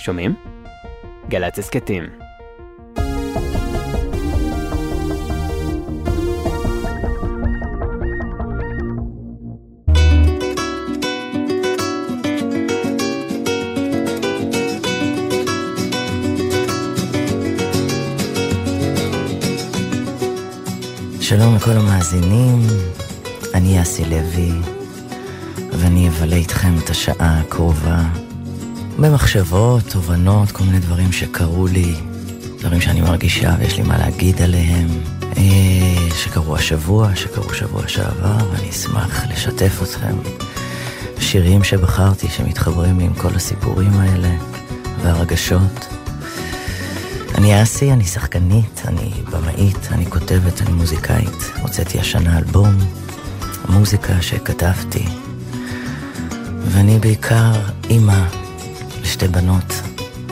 שומעים? גל"צ הסכתים. שלום לכל המאזינים, אני אסי לוי, ואני אבלה איתכם את השעה הקרובה במחשבות, תובנות, כל מיני דברים שקרו לי, דברים שאני מרגישה ויש לי מה להגיד עליהם, אה, שקרו השבוע, שקרו שבוע שעבר, ואני אשמח לשתף אתכם שירים שבחרתי שמתחברים לי עם כל הסיפורים האלה והרגשות. אני אסי, אני שחקנית, אני במאית, אני כותבת, אני מוזיקאית. הוצאתי השנה אלבום, מוזיקה שכתבתי. ואני בעיקר אימא לשתי בנות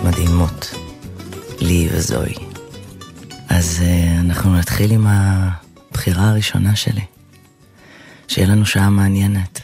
מדהימות, לי וזוהי. אז uh, אנחנו נתחיל עם הבחירה הראשונה שלי. שיהיה לנו שעה מעניינת.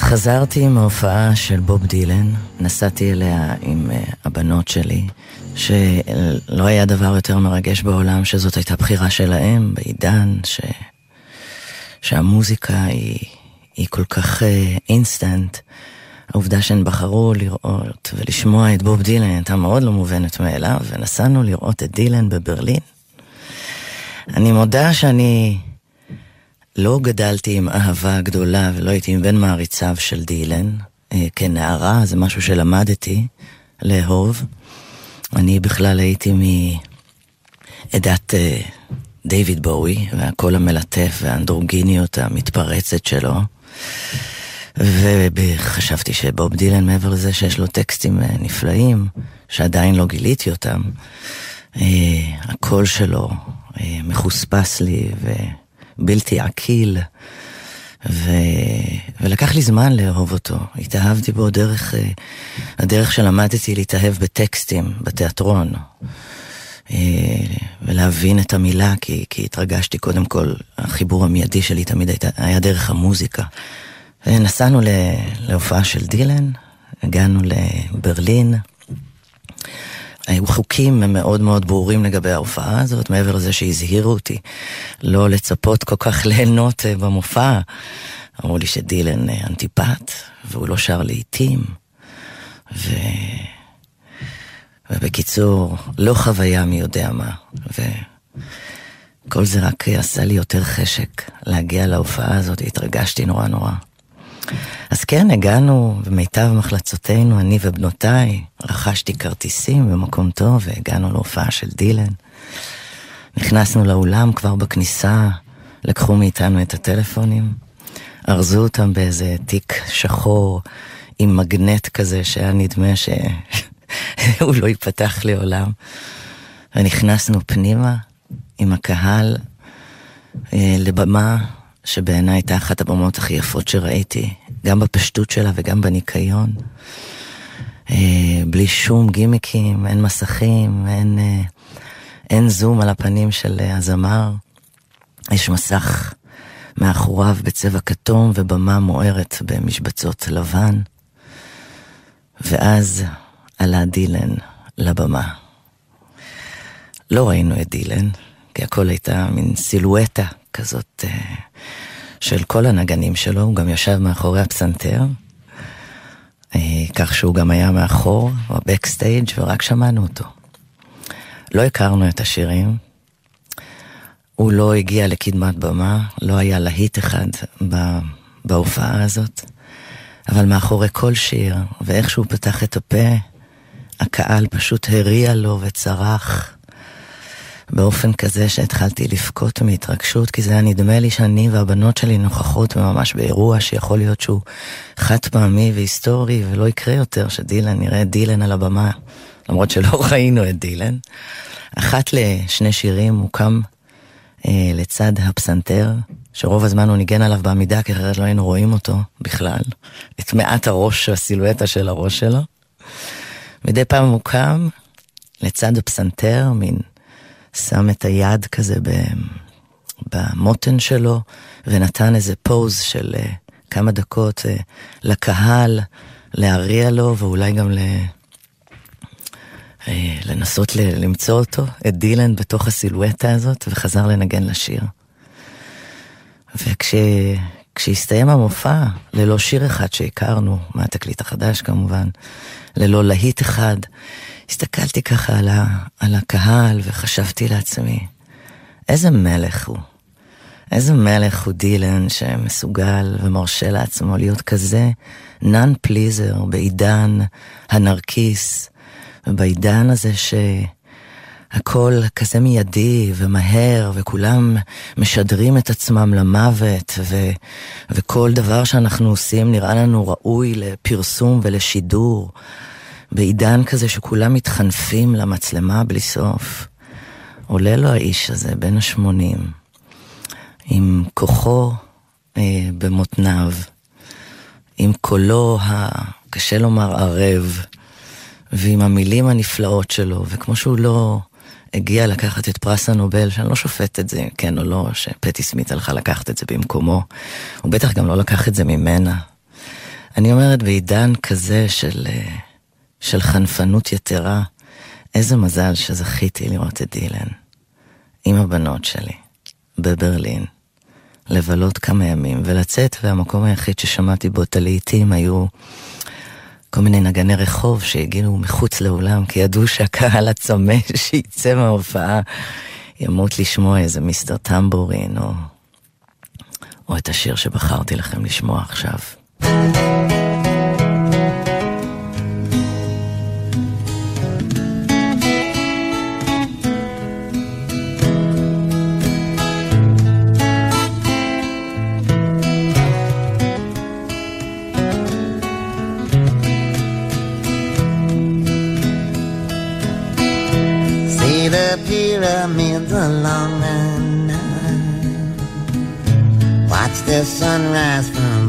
חזרתי עם ההופעה של בוב דילן, נסעתי אליה עם uh, הבנות שלי, שלא היה דבר יותר מרגש בעולם שזאת הייתה בחירה שלהם בעידן, ש... שהמוזיקה היא, היא כל כך אינסטנט. Uh, העובדה שהן בחרו לראות ולשמוע את בוב דילן הייתה מאוד לא מובנת מאליו, ונסענו לראות את דילן בברלין. אני מודה שאני לא גדלתי עם אהבה גדולה ולא הייתי מבין מעריציו של דילן. אה, כנערה זה משהו שלמדתי לאהוב. אני בכלל הייתי מעדת אה, דיוויד בואי והקול המלטף והאנדרוגיניות המתפרצת שלו. וחשבתי שבוב דילן, מעבר לזה שיש לו טקסטים אה, נפלאים, שעדיין לא גיליתי אותם, הקול שלו מחוספס לי ובלתי עקיל. ו... ולקח לי זמן לאהוב אותו. התאהבתי בו דרך, אה, הדרך שלמדתי להתאהב בטקסטים, בתיאטרון. אה, ולהבין את המילה, כי, כי התרגשתי קודם כל, החיבור המיידי שלי תמיד היית, היה דרך המוזיקה. נסענו להופעה של דילן, הגענו לברלין. היו חוקים מאוד מאוד ברורים לגבי ההופעה הזאת, מעבר לזה שהזהירו אותי לא לצפות כל כך ליהנות אה, במופע. אמרו לי שדילן אה, אנטיפט, והוא לא שר לעיתים. ו... ובקיצור, לא חוויה מי יודע מה. וכל זה רק עשה לי יותר חשק להגיע להופעה הזאת, התרגשתי נורא נורא. אז כן, הגענו במיטב מחלצותינו, אני ובנותיי, רכשתי כרטיסים במקום טוב והגענו להופעה של דילן. נכנסנו לאולם כבר בכניסה, לקחו מאיתנו את הטלפונים, ארזו אותם באיזה תיק שחור עם מגנט כזה שהיה נדמה שהוא לא ייפתח לעולם. ונכנסנו פנימה עם הקהל אה, לבמה שבעיניי הייתה אחת הבמות הכי יפות שראיתי, גם בפשטות שלה וגם בניקיון. אה, בלי שום גימיקים, אין מסכים, אין, אה, אין זום על הפנים של אה, הזמר. יש מסך מאחוריו בצבע כתום ובמה מוארת במשבצות לבן. ואז עלה דילן לבמה. לא ראינו את דילן, כי הכל הייתה מין סילואטה כזאת אה, של כל הנגנים שלו, הוא גם ישב מאחורי הפסנתר, אה, כך שהוא גם היה מאחור, בבקסטייג', ורק שמענו אותו. לא הכרנו את השירים, הוא לא הגיע לקדמת במה, לא היה להיט אחד בהופעה הזאת, אבל מאחורי כל שיר, ואיך שהוא פתח את הפה, הקהל פשוט הריע לו וצרח. באופן כזה שהתחלתי לבכות מהתרגשות, כי זה היה נדמה לי שאני והבנות שלי נוכחות ממש באירוע שיכול להיות שהוא חד פעמי והיסטורי ולא יקרה יותר שדילן, נראה את דילן על הבמה, למרות שלא ראינו את דילן. אחת לשני שירים הוא קם אה, לצד הפסנתר, שרוב הזמן הוא ניגן עליו בעמידה, כי אחרת לא היינו רואים אותו בכלל, את מעט הראש, הסילואטה של הראש שלו. מדי פעם הוא קם לצד הפסנתר, מין שם את היד כזה במותן שלו, ונתן איזה פוז של uh, כמה דקות uh, לקהל, להריע לו, ואולי גם ל... uh, לנסות ל- למצוא אותו, את דילן בתוך הסילואטה הזאת, וחזר לנגן לשיר. וכשהסתיים המופע, ללא שיר אחד שהכרנו, מהתקליט החדש כמובן, ללא להיט אחד, הסתכלתי ככה על, ה, על הקהל וחשבתי לעצמי, איזה מלך הוא. איזה מלך הוא דילן שמסוגל ומרשה לעצמו להיות כזה נאן פליזר בעידן הנרקיס, ובעידן הזה שהכל כזה מיידי ומהר, וכולם משדרים את עצמם למוות, ו, וכל דבר שאנחנו עושים נראה לנו ראוי לפרסום ולשידור. בעידן כזה שכולם מתחנפים למצלמה בלי סוף. עולה לו האיש הזה, בן השמונים, עם כוחו אה, במותניו, עם קולו הקשה לומר ערב, ועם המילים הנפלאות שלו, וכמו שהוא לא הגיע לקחת את פרס הנובל, שאני לא שופט את זה, כן או לא, שפטי סמית הלכה לקחת את זה במקומו, הוא בטח גם לא לקח את זה ממנה. אני אומרת, בעידן כזה של, אה, של חנפנות יתרה, איזה מזל שזכיתי לראות את דילן עם הבנות שלי בברלין, לבלות כמה ימים ולצאת, והמקום היחיד ששמעתי בו את הלעיתים היו כל מיני נגני רחוב שהגיעו מחוץ לאולם, כי ידעו שהקהל הצמא שיצא מההופעה ימות לשמוע איזה מיסטר טמבורין, או, או את השיר שבחרתי לכם לשמוע עכשיו. The sunrise from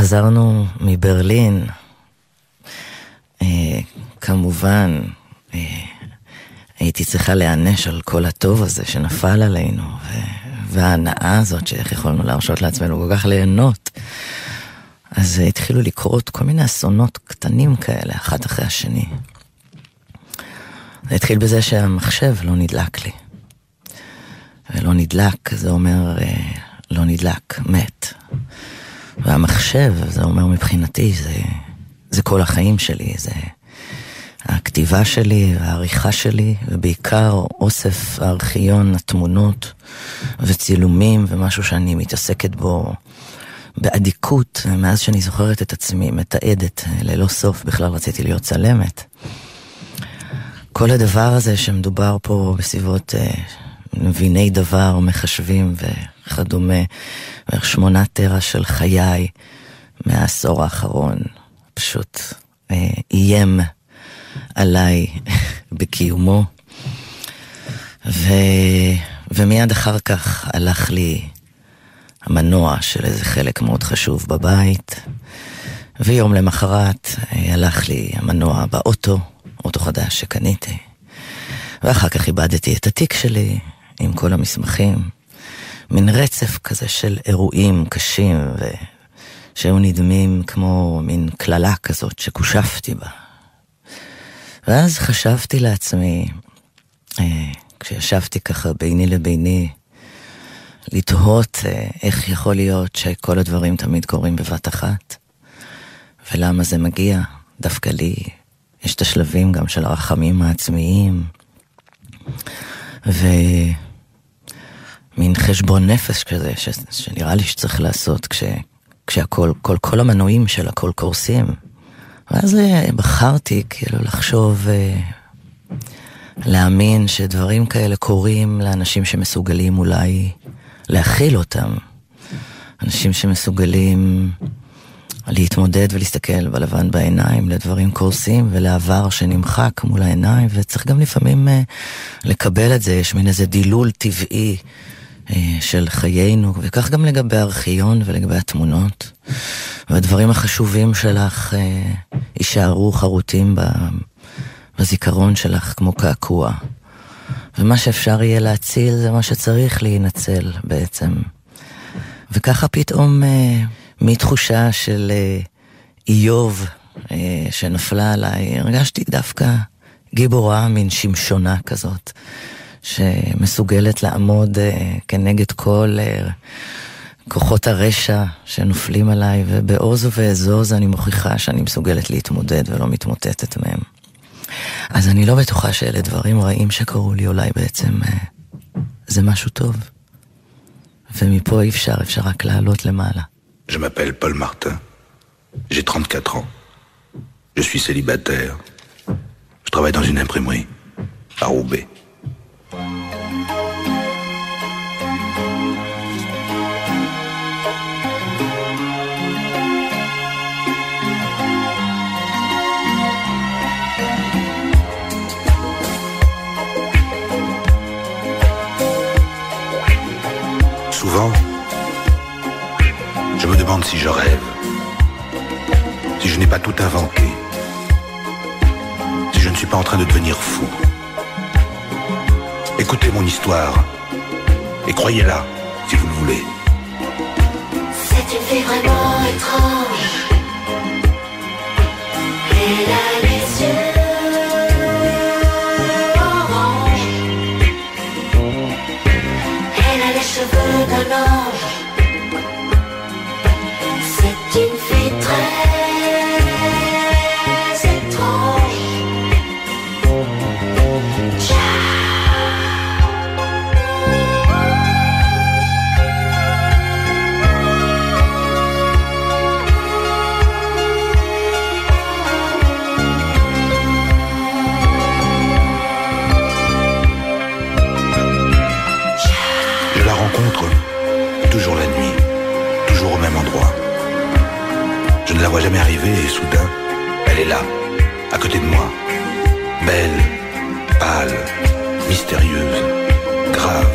שחזרנו מברלין? אה, כמובן, אה, הייתי צריכה להיענש על כל הטוב הזה שנפל עלינו, וההנאה הזאת שאיך יכולנו להרשות לעצמנו כל כך ליהנות. אז התחילו לקרות כל מיני אסונות קטנים כאלה, אחד אחרי השני. זה התחיל בזה שהמחשב לא נדלק לי. ולא נדלק, זה אומר אה, לא נדלק, מת. והמחשב, זה אומר מבחינתי, זה, זה כל החיים שלי, זה הכתיבה שלי, העריכה שלי, ובעיקר אוסף הארכיון, התמונות וצילומים, ומשהו שאני מתעסקת בו באדיקות, מאז שאני זוכרת את עצמי, מתעדת ללא סוף, בכלל רציתי להיות צלמת. כל הדבר הזה שמדובר פה בסביבות אה, מביני דבר, מחשבים וכדומה, בערך שמונה טרה של חיי מהעשור האחרון, פשוט אה, איים עליי בקיומו. ו... ומיד אחר כך הלך לי המנוע של איזה חלק מאוד חשוב בבית, ויום למחרת אה, הלך לי המנוע באוטו, אוטו חדש שקניתי, ואחר כך איבדתי את התיק שלי עם כל המסמכים. מין רצף כזה של אירועים קשים שהיו נדמים כמו מין קללה כזאת שכושפתי בה. ואז חשבתי לעצמי, אה, כשישבתי ככה ביני לביני, לתהות אה, איך יכול להיות שכל הדברים תמיד קורים בבת אחת, ולמה זה מגיע דווקא לי. יש את השלבים גם של הרחמים העצמיים, ומין חשבון נפש כזה, ש... שנראה לי שצריך לעשות כש... כשהכל, כל, כל המנועים של הכל קורסים. ואז אה, בחרתי כאילו לחשוב, אה, להאמין שדברים כאלה קורים לאנשים שמסוגלים אולי להכיל אותם. אנשים שמסוגלים להתמודד ולהסתכל בלבן בעיניים לדברים קורסים ולעבר שנמחק מול העיניים, וצריך גם לפעמים uh, לקבל את זה, יש מין איזה דילול טבעי של חיינו, וכך גם לגבי הארכיון ולגבי התמונות. והדברים החשובים שלך uh, יישארו חרוטים בזיכרון שלך כמו קעקוע. ומה שאפשר יהיה להציל זה מה שצריך להינצל בעצם. וככה פתאום, אה, מתחושה של אה, איוב אה, שנפלה עליי, הרגשתי דווקא גיבורה, מין שמשונה כזאת, שמסוגלת לעמוד אה, כנגד כל אה, כוחות הרשע שנופלים עליי, ובעוז ובעזוז אני מוכיחה שאני מסוגלת להתמודד ולא מתמוטטת מהם. אז אני לא בטוחה שאלה דברים רעים שקרו לי, אולי בעצם אה, זה משהו טוב. ומפה אי אפשר, אפשר רק לעלות למעלה. Je m'appelle Paul Martin. J'ai 34 ans. Je suis célibataire. Je travaille dans une imprimerie à Roubaix. Souvent, je me demande si je rêve, si je n'ai pas tout inventé, si je ne suis pas en train de devenir fou. Écoutez mon histoire et croyez-la si vous le voulez. C'est une fille vraiment étrange. Elle a les yeux orange. Elle a les cheveux d'un ange. C'est une fille très et soudain, elle est là, à côté de moi. Belle, pâle, mystérieuse, grave.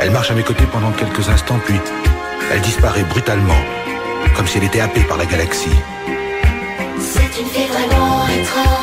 Elle marche à mes côtés pendant quelques instants, puis elle disparaît brutalement, comme si elle était happée par la galaxie. C'est une fille vraiment étrange.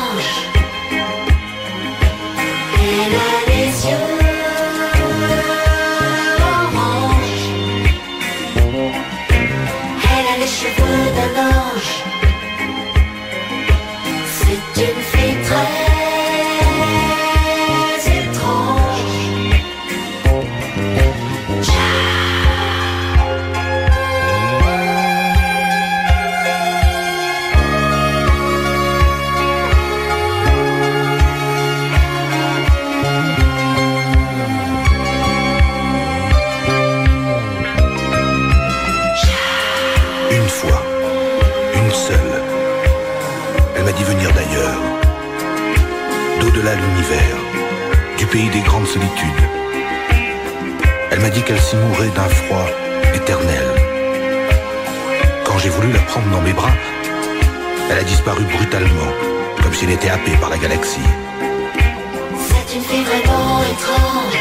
Du pays des grandes solitudes. Elle m'a dit qu'elle s'y mourait d'un froid éternel. Quand j'ai voulu la prendre dans mes bras, elle a disparu brutalement, comme si elle était happée par la galaxie. C'est une fille vraiment étrange.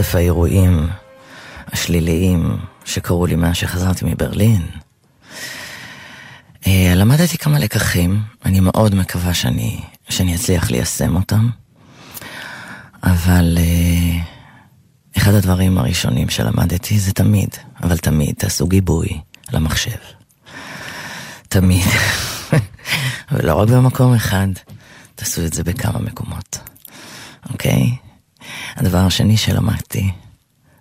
רצף האירועים השליליים שקרו לי מאז שחזרתי מברלין, אה, למדתי כמה לקחים, אני מאוד מקווה שאני, שאני אצליח ליישם אותם, אבל אה, אחד הדברים הראשונים שלמדתי זה תמיד, אבל תמיד, תעשו גיבוי למחשב. תמיד. ולא רק במקום אחד, תעשו את זה בכמה מקומות, אוקיי? הדבר השני שלמדתי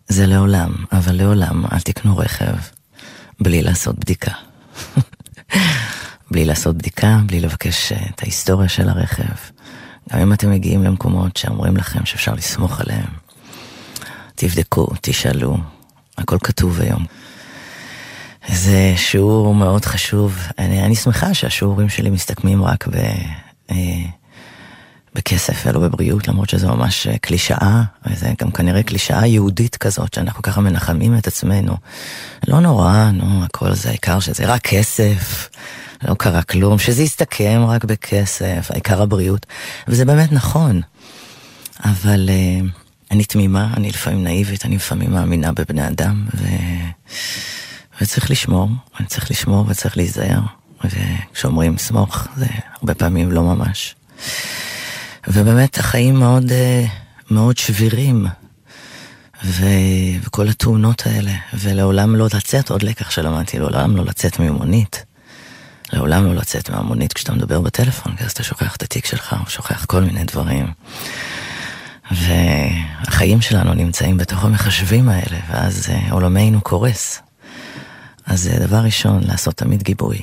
זה לעולם, אבל לעולם אל תקנו רכב בלי לעשות בדיקה. בלי לעשות בדיקה, בלי לבקש אה, את ההיסטוריה של הרכב. גם אם אתם מגיעים למקומות שאומרים לכם שאפשר לסמוך עליהם, תבדקו, תשאלו, הכל כתוב היום. זה שיעור מאוד חשוב. אני, אני שמחה שהשיעורים שלי מסתכמים רק ב, אה, בכסף ולא בבריאות, למרות שזו ממש אה, קלישאה, וזה גם כנראה קלישאה יהודית כזאת, שאנחנו ככה מנחמים את עצמנו. לא נורא, נו, הכל זה, העיקר שזה רק כסף, לא קרה כלום, שזה יסתכם רק בכסף, העיקר הבריאות, וזה באמת נכון. אבל אה, אני תמימה, אני לפעמים נאיבית, אני לפעמים מאמינה בבני אדם, ו... וצריך לשמור, אני צריך לשמור וצריך להיזהר. וכשאומרים סמוך, זה הרבה פעמים לא ממש. ובאמת החיים מאוד, אה, מאוד שבירים. ו... וכל התאונות האלה, ולעולם לא לצאת, עוד לקח שלמדתי, לעולם לא לצאת ממונית. לעולם לא לצאת מהמונית כשאתה מדבר בטלפון, כי אז אתה שוכח את התיק שלך, או שוכח כל מיני דברים. והחיים שלנו נמצאים בתוך המחשבים האלה, ואז אה, עולמנו קורס. אז אה, דבר ראשון, לעשות תמיד גיבוי.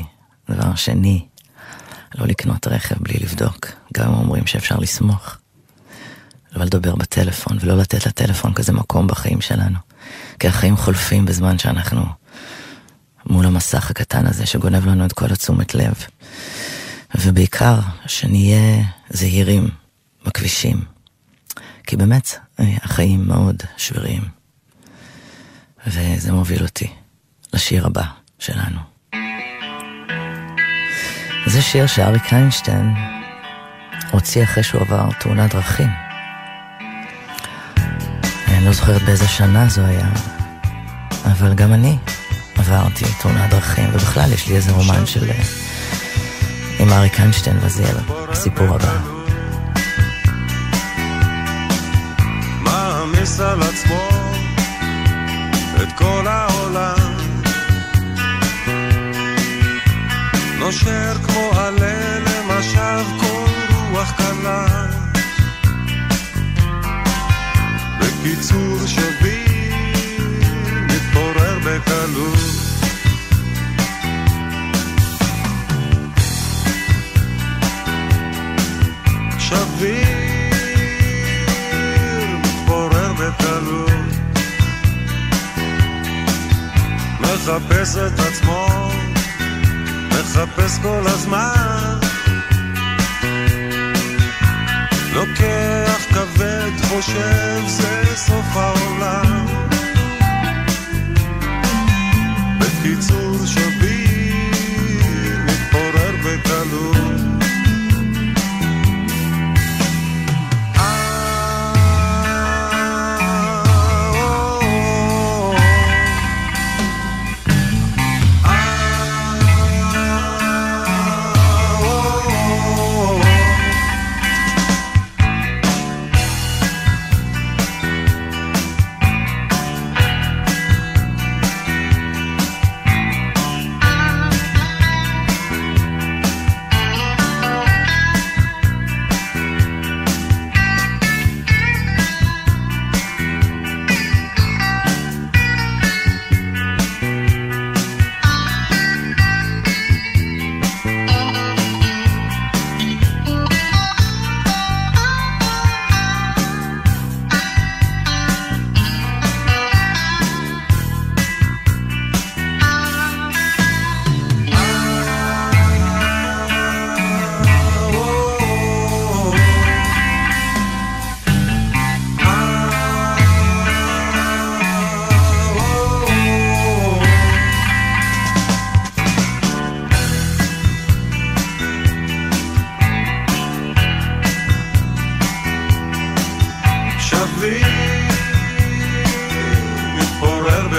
דבר שני, לא לקנות רכב בלי לבדוק, גם אם אומרים שאפשר לסמוך. לא לדבר בטלפון ולא לתת לטלפון כזה מקום בחיים שלנו. כי החיים חולפים בזמן שאנחנו מול המסך הקטן הזה שגונב לנו את כל התשומת לב. ובעיקר, שנהיה זהירים בכבישים. כי באמת, אה, החיים מאוד שבירים. וזה מוביל אותי לשיר הבא שלנו. זה שיר שאריק איינשטיין הוציא אחרי שהוא עבר תאונת דרכים. אני לא זוכרת באיזה שנה זו היה, אבל גם אני עברתי תאונת דרכים, ובכלל יש לי איזה רומן של... אה, עם אריק איינשטיין, וזה יהיה הסיפור הבא. מעמיס על עצמו את כל העולם נושר כמו עלה רוח קלה. בקיצור שביל מתפורר בקלות. שביר מתפורר בקלות. מחפש את עצמו מחפש כל הזמן לוקח כבד, חושב זה סוף העולם. בקיצור שביר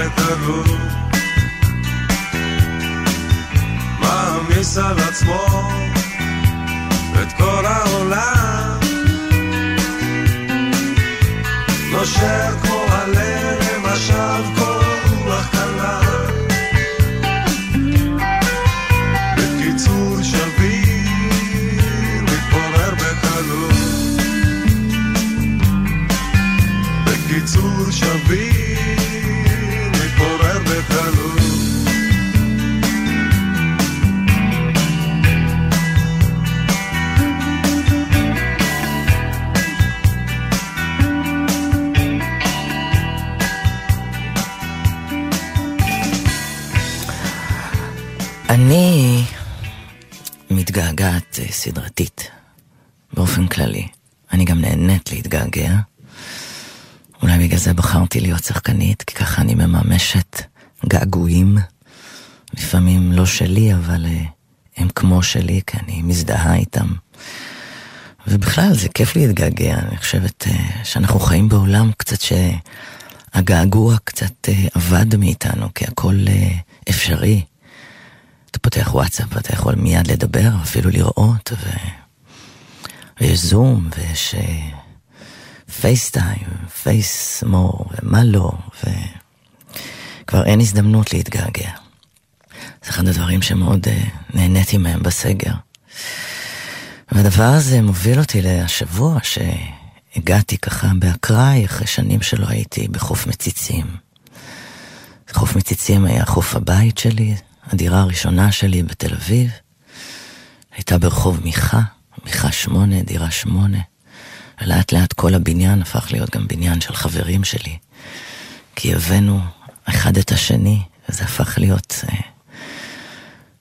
ותגור. מעמיס על עצמו את כל העולם, נושר כמו אני מתגעגעת אה, סדרתית, באופן כללי. אני גם נהנית להתגעגע. אולי בגלל זה בחרתי להיות שחקנית, כי ככה אני מממשת געגועים. לפעמים לא שלי, אבל אה, הם כמו שלי, כי אני מזדהה איתם. ובכלל, זה כיף להתגעגע. אני חושבת אה, שאנחנו חיים בעולם קצת שהגעגוע קצת אבד מאיתנו, כי הכל אפשרי. אתה פותח וואטסאפ ואתה יכול מיד לדבר, אפילו לראות, ו... ויש זום, ויש פייסטיים, פייס מור, ומה לא, וכבר אין הזדמנות להתגעגע. זה אחד הדברים שמאוד uh, נהניתי מהם בסגר. והדבר הזה מוביל אותי לשבוע שהגעתי ככה באקראי, אחרי שנים שלא הייתי בחוף מציצים. חוף מציצים היה חוף הבית שלי, הדירה הראשונה שלי בתל אביב. הייתה ברחוב מיכה, מיכה שמונה, דירה שמונה. ולאט לאט כל הבניין הפך להיות גם בניין של חברים שלי. כי הבאנו אחד את השני, וזה הפך להיות אה,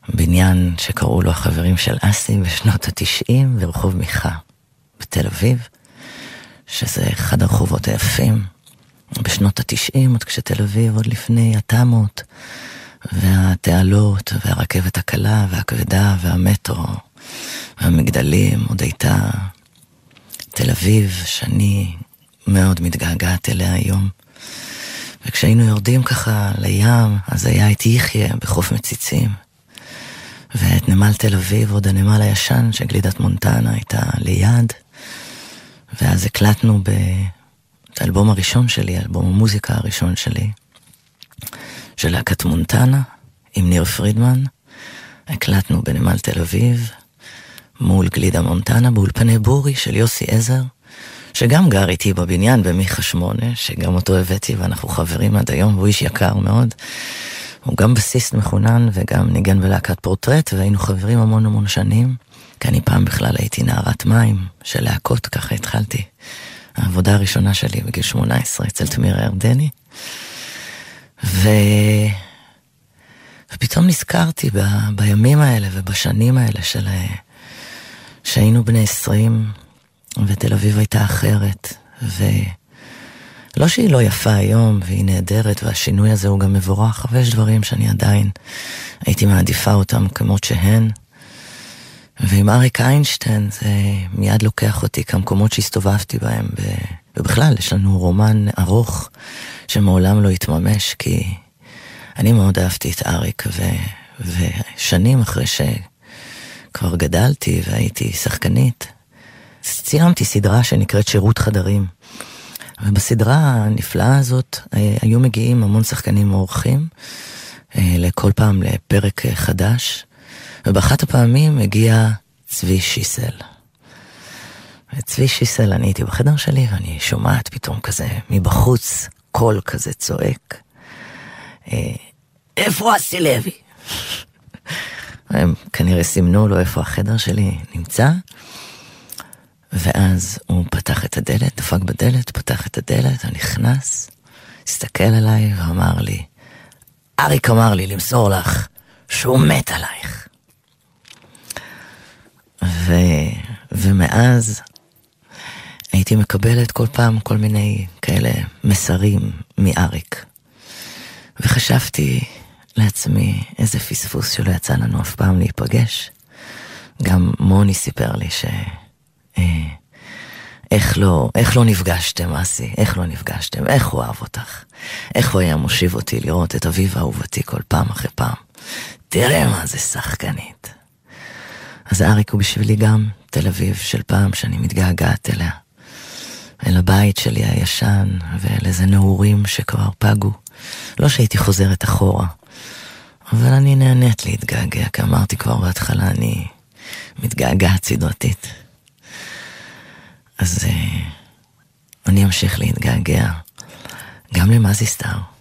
בניין שקראו לו החברים של אסי בשנות התשעים ברחוב מיכה בתל אביב, שזה אחד הרחובות היפים. בשנות התשעים, עוד כשתל אביב, עוד לפני התמות, והתעלות, והרכבת הקלה, והכבדה, והמטרו, והמגדלים, עוד הייתה תל אביב, שאני מאוד מתגעגעת אליה היום. וכשהיינו יורדים ככה לים, אז היה את יחיא בחוף מציצים. ואת נמל תל אביב, עוד הנמל הישן, שגלידת מונטנה הייתה ליד. ואז הקלטנו ב... את האלבום הראשון שלי, אלבום המוזיקה הראשון שלי, של להקת מונטנה, עם ניר פרידמן. הקלטנו בנמל תל אביב, מול גלידה מונטנה, באולפני בורי של יוסי עזר, שגם גר איתי בבניין במיכה שמונה, שגם אותו הבאתי ואנחנו חברים עד היום, והוא איש יקר מאוד. הוא גם בסיסט מחונן וגם ניגן בלהקת פורטרט, והיינו חברים המון המון שנים, כי אני פעם בכלל הייתי נערת מים של להקות, ככה התחלתי. העבודה הראשונה שלי בגיל 18 אצל תמיר הירדני. ו... ופתאום נזכרתי ב... בימים האלה ובשנים האלה של... שהיינו בני 20 ותל אביב הייתה אחרת, ולא שהיא לא יפה היום והיא נהדרת והשינוי הזה הוא גם מבורך, אבל יש דברים שאני עדיין הייתי מעדיפה אותם כמות שהן. ועם אריק איינשטיין זה מיד לוקח אותי כמקומות שהסתובבתי בהם, ובכלל יש לנו רומן ארוך שמעולם לא התממש, כי אני מאוד אהבתי את אריק, ו... ושנים אחרי שכבר גדלתי והייתי שחקנית, צילמתי סדרה שנקראת שירות חדרים. ובסדרה הנפלאה הזאת אה, היו מגיעים המון שחקנים אורחים, אה, לכל פעם לפרק אה, חדש, ובאחת הפעמים הגיע צבי שיסל. וצבי שיסל, אני הייתי בחדר שלי ואני שומעת פתאום כזה מבחוץ קול כזה צועק, איפה אסי לוי? הם כנראה סימנו לו איפה החדר שלי נמצא, ואז הוא פתח את הדלת, דפק בדלת, פתח את הדלת, אני נכנס, הסתכל עליי ואמר לי, אריק אמר לי למסור לך שהוא מת עלייך. ו... ומאז הייתי מקבלת כל פעם כל מיני כאלה מסרים מאריק. וחשבתי לעצמי, איזה פספוס שלא יצא לנו אף פעם להיפגש. גם מוני סיפר לי ש... אה, איך לא, איך לא נפגשתם, אסי? איך לא נפגשתם? איך הוא אהב אותך? איך הוא היה מושיב אותי לראות את אביו אהובתי כל פעם אחרי פעם? תראה מה זה שחקנית. אז אריק הוא בשבילי גם תל אביב של פעם שאני מתגעגעת אליה. אל הבית שלי הישן, ואל איזה נעורים שכבר פגו. לא שהייתי חוזרת אחורה, אבל אני נהנית להתגעגע, כי אמרתי כבר בהתחלה, אני מתגעגעת סדרתית. אז uh, אני אמשיך להתגעגע גם למזי סטאר.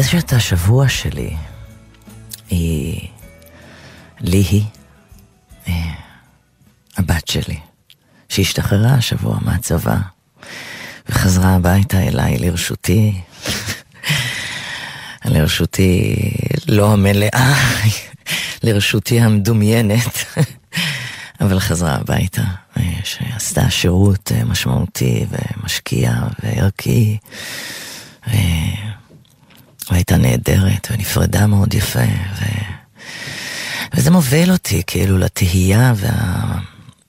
אשת השבוע שלי היא ליהי, אה, הבת שלי, שהשתחררה השבוע מהצבא וחזרה הביתה אליי לרשותי. לרשותי לא המלאה, לרשותי המדומיינת, אבל חזרה הביתה, אה, שעשתה שירות אה, משמעותי ומשקיע וערכי, ו... והייתה נהדרת ונפרדה מאוד יפה, ו... וזה מוביל אותי כאילו לתהייה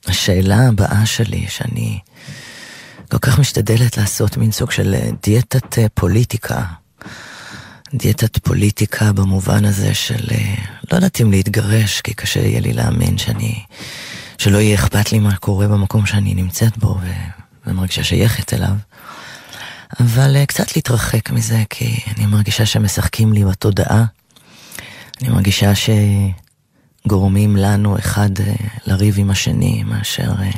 והשאלה הבאה שלי, שאני כל כך משתדלת לעשות מין סוג של דיאטת אה, פוליטיקה. דיאטת פוליטיקה במובן הזה של לא יודעת אם להתגרש, כי קשה יהיה לי להאמין שאני, שלא יהיה אכפת לי מה קורה במקום שאני נמצאת בו ו... ומרגישה שייכת אליו. אבל uh, קצת להתרחק מזה, כי אני מרגישה שמשחקים לי בתודעה. אני מרגישה שגורמים לנו אחד uh, לריב עם השני, מאשר, uh,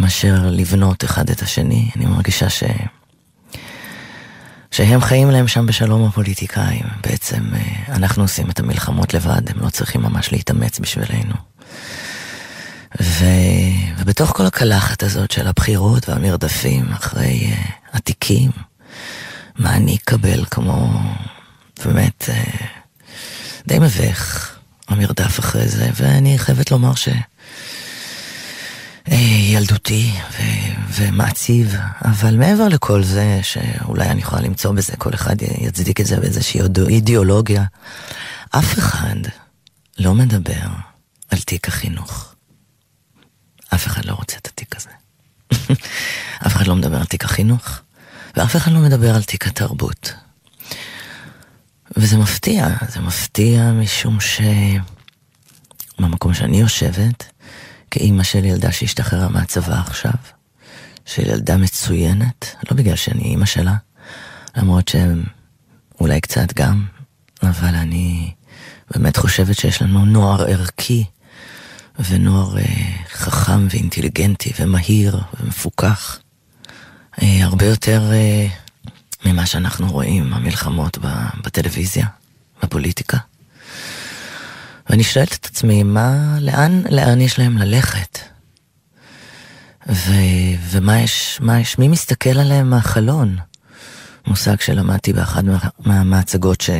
מאשר לבנות אחד את השני. אני מרגישה ש... שהם חיים להם שם בשלום הפוליטיקאים. בעצם אנחנו עושים את המלחמות לבד, הם לא צריכים ממש להתאמץ בשבילנו. ו... ובתוך כל הקלחת הזאת של הבחירות והמרדפים אחרי uh, התיקים, מה אני אקבל כמו באמת uh, די מביך המרדף אחרי זה, ואני חייבת לומר ש... ילדותי ו- ומעציב, אבל מעבר לכל זה, שאולי אני יכולה למצוא בזה, כל אחד יצדיק את זה באיזושהי אידיאולוגיה, אף אחד לא מדבר על תיק החינוך. אף אחד לא רוצה את התיק הזה. אף אחד לא מדבר על תיק החינוך, ואף אחד לא מדבר על תיק התרבות. וזה מפתיע, זה מפתיע משום ש... במקום שאני יושבת, כאימא של ילדה שהשתחררה מהצבא עכשיו, של ילדה מצוינת, לא בגלל שאני אימא שלה, למרות שהם אולי קצת גם, אבל אני באמת חושבת שיש לנו נוער ערכי ונוער אה, חכם ואינטליגנטי ומהיר ומפוכח. אה, הרבה יותר אה, ממה שאנחנו רואים, המלחמות בטלוויזיה, בפוליטיקה. ואני שואלת את עצמי, מה, לאן, לאן יש להם ללכת? ו, ומה יש, מה יש, מי מסתכל עליהם מהחלון? מושג שלמדתי באחד מה, מההצגות ש,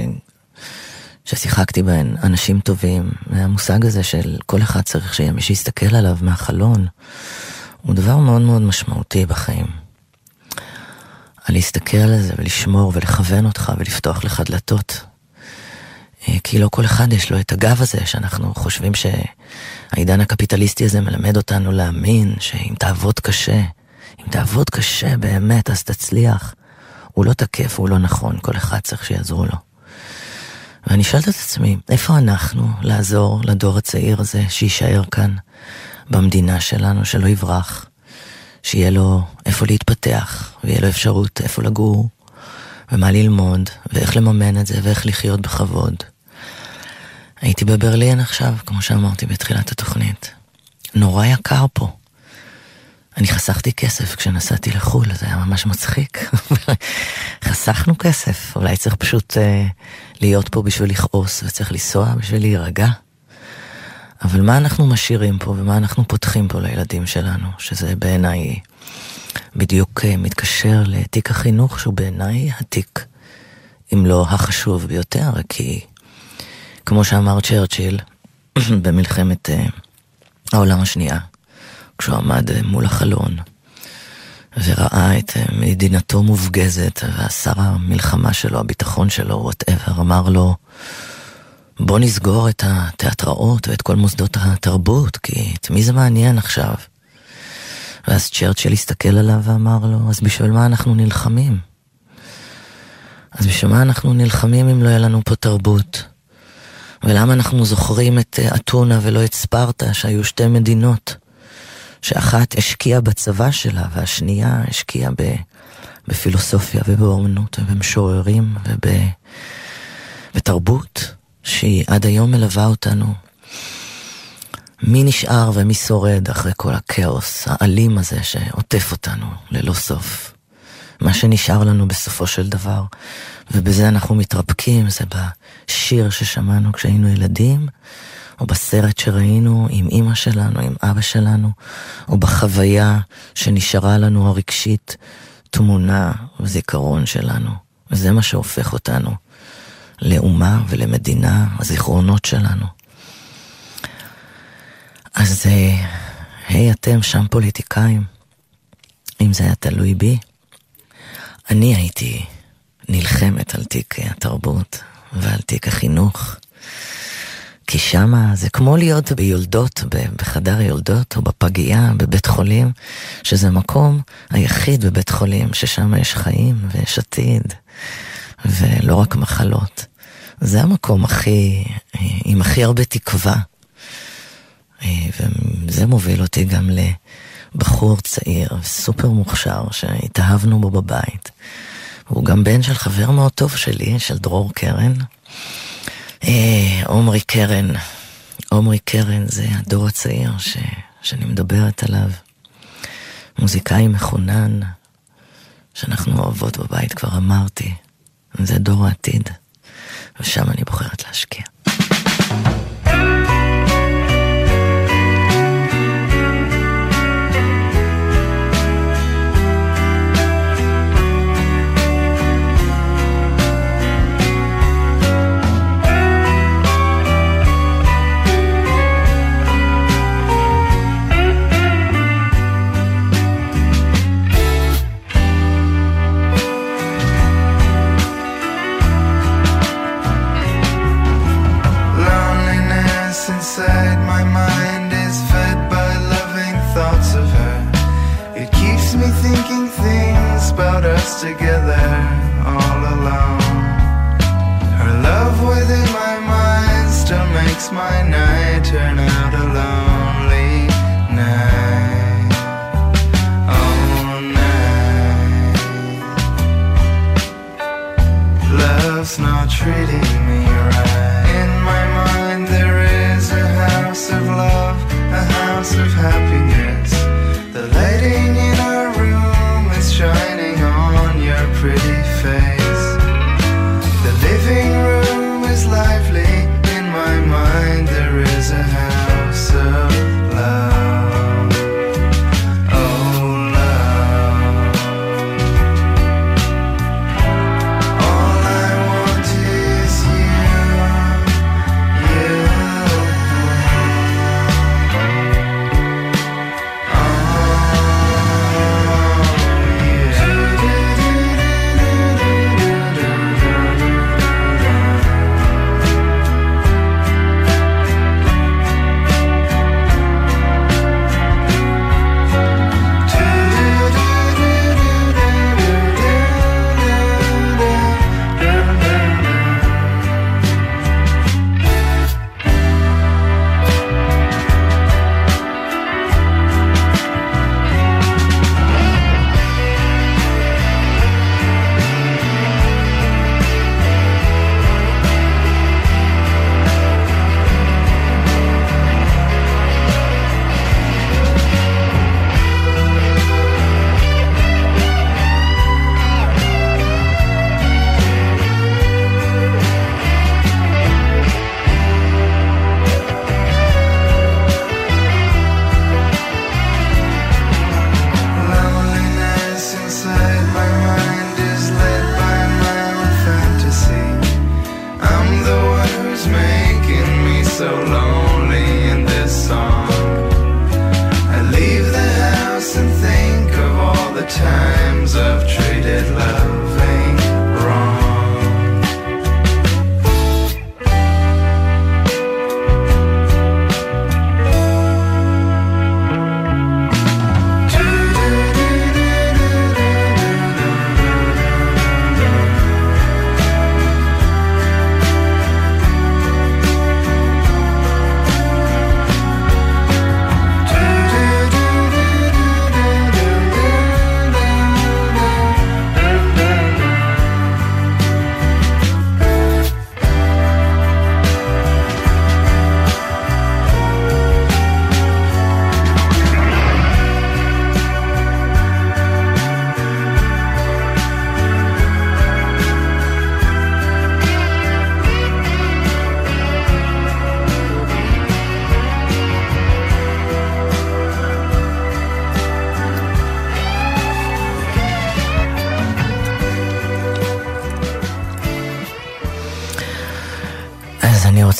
ששיחקתי בהן, אנשים טובים, והמושג הזה של כל אחד צריך שיהיה מי שיסתכל עליו מהחלון, הוא דבר מאוד מאוד משמעותי בחיים. על להסתכל על זה ולשמור ולכוון אותך ולפתוח לך דלתות. אה, כי לא כל אחד יש לו את הגב הזה שאנחנו חושבים שהעידן הקפיטליסטי הזה מלמד אותנו להאמין שאם תעבוד קשה, אם תעבוד קשה באמת אז תצליח. הוא לא תקף, הוא לא נכון, כל אחד צריך שיעזרו לו. ואני שואלת את עצמי, איפה אנחנו לעזור לדור הצעיר הזה שיישאר כאן, במדינה שלנו, שלא יברח, שיהיה לו איפה להתפתח, ויהיה לו אפשרות איפה לגור, ומה ללמוד, ואיך לממן את זה, ואיך לחיות בכבוד. הייתי בברלין עכשיו, כמו שאמרתי בתחילת התוכנית. נורא יקר פה. אני חסכתי כסף כשנסעתי לחו"ל, זה היה ממש מצחיק. חסכנו כסף, אולי צריך פשוט uh, להיות פה בשביל לכעוס וצריך לנסוע בשביל להירגע. אבל מה אנחנו משאירים פה ומה אנחנו פותחים פה לילדים שלנו, שזה בעיניי בדיוק uh, מתקשר לתיק החינוך, שהוא בעיניי התיק, אם לא החשוב ביותר, כי כמו שאמר צ'רצ'יל במלחמת אה, העולם השנייה, כשהוא עמד אה, מול החלון וראה את אה, מדינתו מופגזת, והשר המלחמה שלו, הביטחון שלו, whatever, אמר לו, בוא נסגור את התיאטראות ואת כל מוסדות התרבות, כי את מי זה מעניין עכשיו? ואז צ'רצ'יל הסתכל עליו ואמר לו, אז בשביל מה אנחנו נלחמים? אז בשביל מה אנחנו נלחמים אם לא יהיה לנו פה תרבות? ולמה אנחנו זוכרים את אה, אתונה ולא את ספרטה, שהיו שתי מדינות שאחת השקיעה בצבא שלה והשנייה השקיעה ב, בפילוסופיה ובאומנות ובמשוררים ובתרבות שהיא עד היום מלווה אותנו. מי נשאר ומי שורד אחרי כל הכאוס האלים הזה שעוטף אותנו ללא סוף. מה שנשאר לנו בסופו של דבר, ובזה אנחנו מתרפקים, זה בשיר ששמענו כשהיינו ילדים, או בסרט שראינו עם אימא שלנו, עם אבא שלנו, או בחוויה שנשארה לנו הרגשית, תמונה וזיכרון שלנו. וזה מה שהופך אותנו לאומה ולמדינה, הזיכרונות שלנו. אז אה, היי אתם שם פוליטיקאים, אם זה היה תלוי בי, אני הייתי נלחמת על תיק התרבות ועל תיק החינוך. כי שמה זה כמו להיות ביולדות, בחדר יולדות או בפגייה, בבית חולים, שזה המקום היחיד בבית חולים ששם יש חיים ויש עתיד, ולא רק מחלות. זה המקום הכי, עם הכי הרבה תקווה. וזה מוביל אותי גם לבחור צעיר, סופר מוכשר, שהתאהבנו בו בבית. הוא גם בן של חבר מאוד טוב שלי, של דרור קרן. אה, עומרי קרן, עומרי קרן זה הדור הצעיר ש, שאני מדברת עליו. מוזיקאי מחונן, שאנחנו אוהבות בבית, כבר אמרתי. זה דור העתיד, ושם אני בוחרת להשקיע. Together all alone. Her love within my mind still makes my night turn out a lonely night. Oh, night. Love's not treating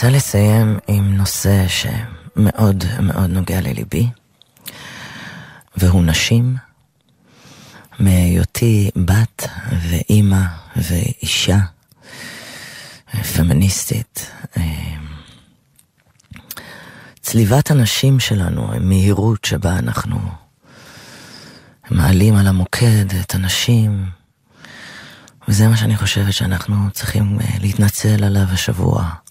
רוצה לסיים עם נושא שמאוד מאוד נוגע לליבי, והוא נשים. מהיותי בת ואימא ואישה פמיניסטית. צליבת הנשים שלנו, המהירות שבה אנחנו מעלים על המוקד את הנשים, וזה מה שאני חושבת שאנחנו צריכים אה, להתנצל עליו השבוע.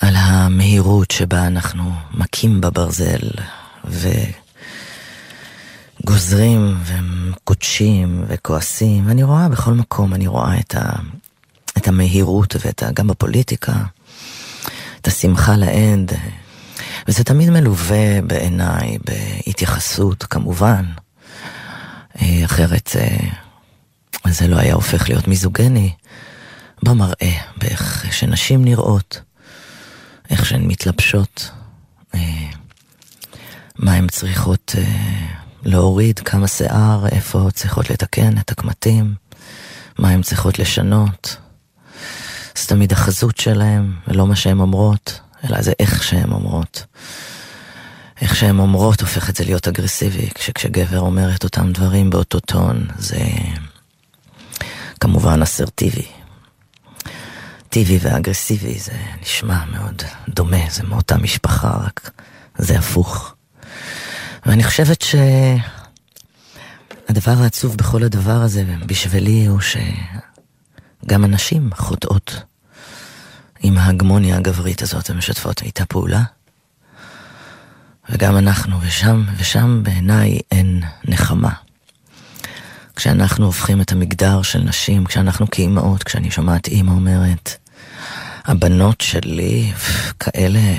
על המהירות שבה אנחנו מכים בברזל וגוזרים וקודשים וכועסים. ואני רואה בכל מקום, אני רואה את, ה, את המהירות ואת ה, גם בפוליטיקה, את השמחה לאיד. וזה תמיד מלווה בעיניי בהתייחסות, כמובן. אה, אחרת אה, זה לא היה הופך להיות מיזוגני. במראה, באיך שנשים נראות, איך שהן מתלבשות, אה, מה הן צריכות להוריד, כמה שיער, איפה צריכות לתקן את הקמטים, מה הן צריכות לשנות. זה תמיד החזות שלהן, ולא מה שהן אומרות. אלא זה איך שהן אומרות. איך שהן אומרות הופך את זה להיות אגרסיבי, כשגבר אומר את אותם דברים באותו טון, זה כמובן אסרטיבי. טיבי ואגרסיבי זה נשמע מאוד דומה, זה מאותה משפחה, רק זה הפוך. ואני חושבת שהדבר העצוב בכל הדבר הזה בשבילי הוא שגם הנשים חוטאות עם ההגמוניה הגברית הזאת המשתפות איתה פעולה. וגם אנחנו, ושם, ושם בעיניי אין נחמה. כשאנחנו הופכים את המגדר של נשים, כשאנחנו כאימהות, כשאני שומעת אימא אומרת, הבנות שלי, כאלה,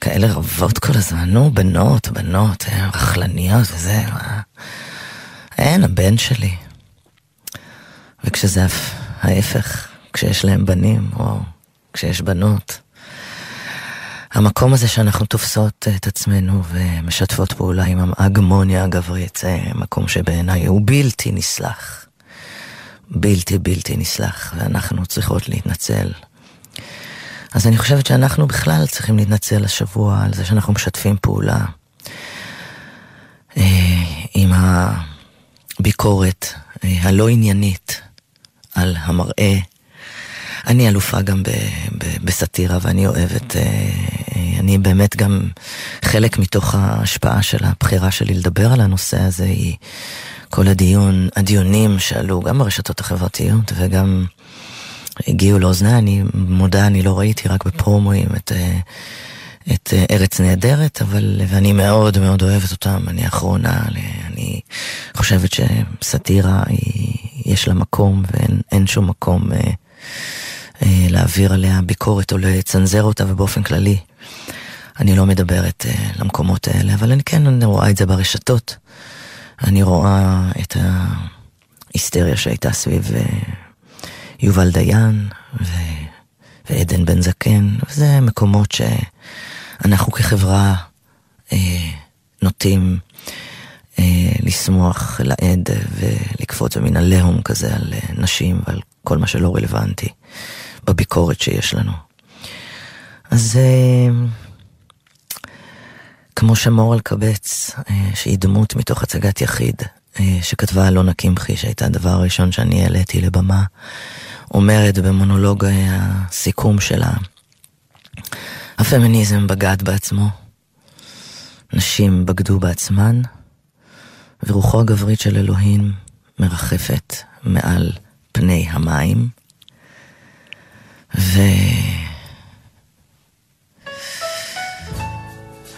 כאלה רבות כל הזמן, נו, בנות, בנות, הן רכלניות וזה, מה? אין, הבן שלי. וכשזה ההפך, כשיש להם בנים, או כשיש בנות. המקום הזה שאנחנו תופסות את עצמנו ומשתפות פעולה עם ההגמוניה הגברית, זה מקום שבעיניי הוא בלתי נסלח. בלתי בלתי נסלח, ואנחנו צריכות להתנצל. אז אני חושבת שאנחנו בכלל צריכים להתנצל השבוע על זה שאנחנו משתפים פעולה אה, עם הביקורת אה, הלא עניינית על המראה אני אלופה גם בסאטירה ואני אוהבת, אה, אה, אני באמת גם, חלק מתוך ההשפעה של הבחירה שלי לדבר על הנושא הזה היא כל הדיון, הדיונים שעלו גם ברשתות החברתיות וגם הגיעו לאוזני, אני מודה, אני לא ראיתי רק בפרומואים את... אה, את ארץ נהדרת, אבל, ואני מאוד מאוד אוהבת אותם, אני האחרונה, אני חושבת שסאטירה, יש לה מקום ואין שום מקום אה, אה, להעביר עליה ביקורת או לצנזר אותה, ובאופן כללי אני לא מדברת אה, למקומות האלה, אבל אני כן אני רואה את זה ברשתות. אני רואה את ההיסטריה שהייתה סביב אה, יובל דיין ו... ועדן בן זקן, וזה מקומות שאנחנו כחברה אה, נוטים אה, לשמוח לעד ולקפוץ במין עליהום כזה על נשים ועל כל מה שלא רלוונטי. בביקורת שיש לנו. אז אה, כמו שמור אלקבץ, אה, שהיא דמות מתוך הצגת יחיד, אה, שכתבה אלונה קמחי, שהייתה הדבר הראשון שאני העליתי לבמה, אומרת במונולוג הסיכום שלה, הפמיניזם בגד בעצמו, נשים בגדו בעצמן, ורוחו הגברית של אלוהים מרחפת מעל פני המים, ו...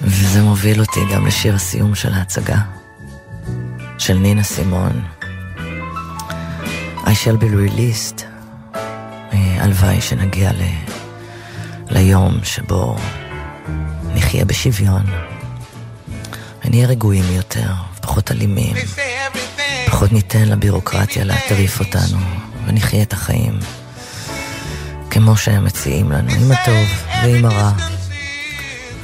וזה מוביל אותי גם לשיר הסיום של ההצגה, של נינה סימון. I shall be released. אה, הלוואי שנגיע ל... ליום שבו נחיה בשוויון, ונהיה רגועים יותר, פחות אלימים, פחות ניתן לבירוקרטיה להטריף אותנו, ונחיה את החיים. כמו שהם מציעים לנו, עם הטוב ועם הרע.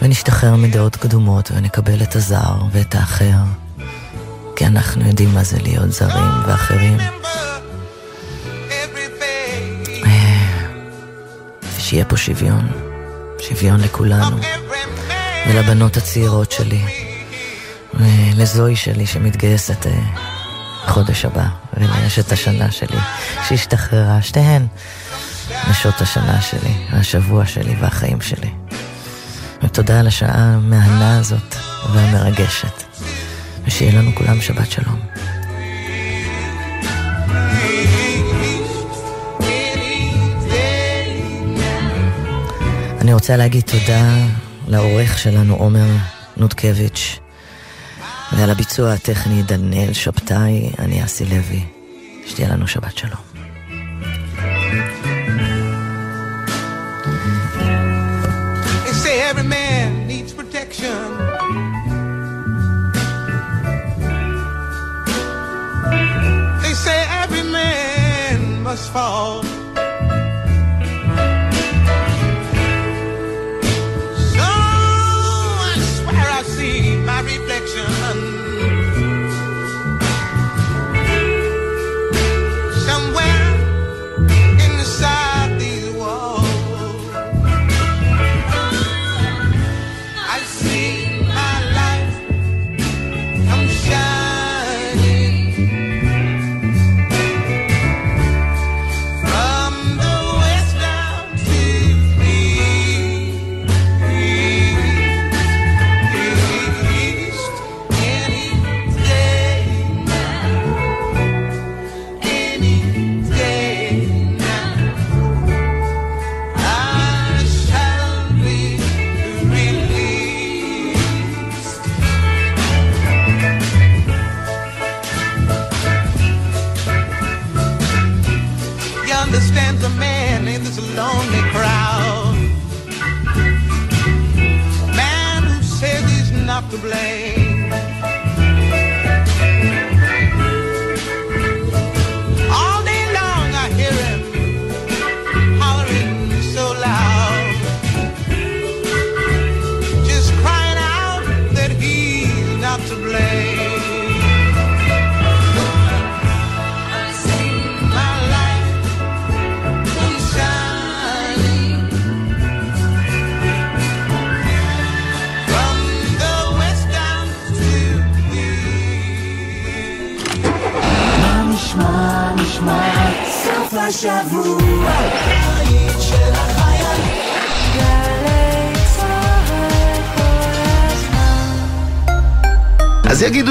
ונשתחרר מדעות קדומות ונקבל את הזר ואת האחר, כי אנחנו יודעים מה זה להיות זרים ואחרים. שיהיה פה שוויון, שוויון לכולנו, ולבנות הצעירות שלי, ולזוהי שלי שמתגייסת אה, חודש הבא, ולאשת השנה שלי שהשתחררה, שתיהן. נשות השנה שלי, השבוע שלי והחיים שלי. ותודה על השעה המהנה הזאת והמרגשת, ושיהיה לנו כולם שבת שלום. אני רוצה להגיד תודה לעורך שלנו עומר נודקביץ' ועל הביצוע הטכני דניאל שבתאי, אני אסי לוי. שתהיה לנו שבת שלום. Fall.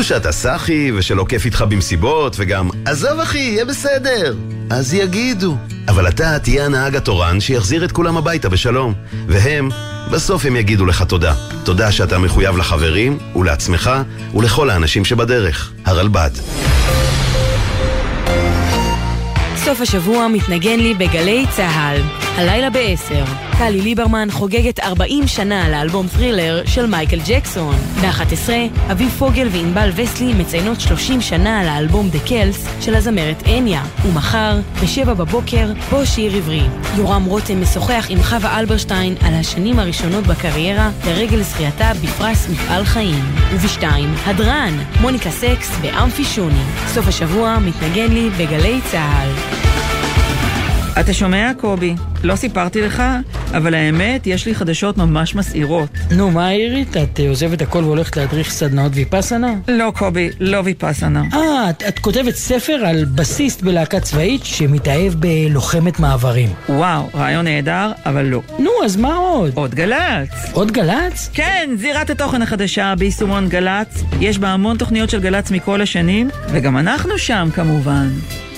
שאתה סאחי ושלא כיף איתך במסיבות וגם עזוב אחי, יהיה בסדר. אז יגידו. אבל אתה תהיה הנהג התורן שיחזיר את כולם הביתה בשלום. והם, בסוף הם יגידו לך תודה. תודה שאתה מחויב לחברים ולעצמך ולכל האנשים שבדרך. הרלב"ד. סוף השבוע מתנגן לי בגלי צהל. הלילה ב-10, טלי ליברמן חוגגת 40 שנה לאלבום ת'רילר של מייקל ג'קסון. ב-11, אביב פוגל וענבל וסלי מציינות 30 שנה לאלבום The Celts של הזמרת אניה. ומחר, ב-7 בבוקר, בוא שיר עברי. יורם רותם משוחח עם חווה אלברשטיין על השנים הראשונות בקריירה לרגל זכייתה בפרס מפעל חיים. וב-2, הדרן, מוניקה סקס באמפי שוני. סוף השבוע מתנגן לי בגלי צהל. אתה שומע, קובי? לא סיפרתי לך, אבל האמת, יש לי חדשות ממש מסעירות. נו, מה עירית? את עוזבת הכל והולכת להדריך סדנאות ויפאסנה? לא, קובי, לא ויפאסנה. אה, את, את כותבת ספר על בסיסט בלהקה צבאית שמתאהב בלוחמת מעברים. וואו, רעיון נהדר, אבל לא. נו, אז מה עוד? עוד גל"צ. עוד גל"צ? כן, זירת התוכן החדשה ביישומון גל"צ. יש בה המון תוכניות של גל"צ מכל השנים, וגם אנחנו שם כמובן.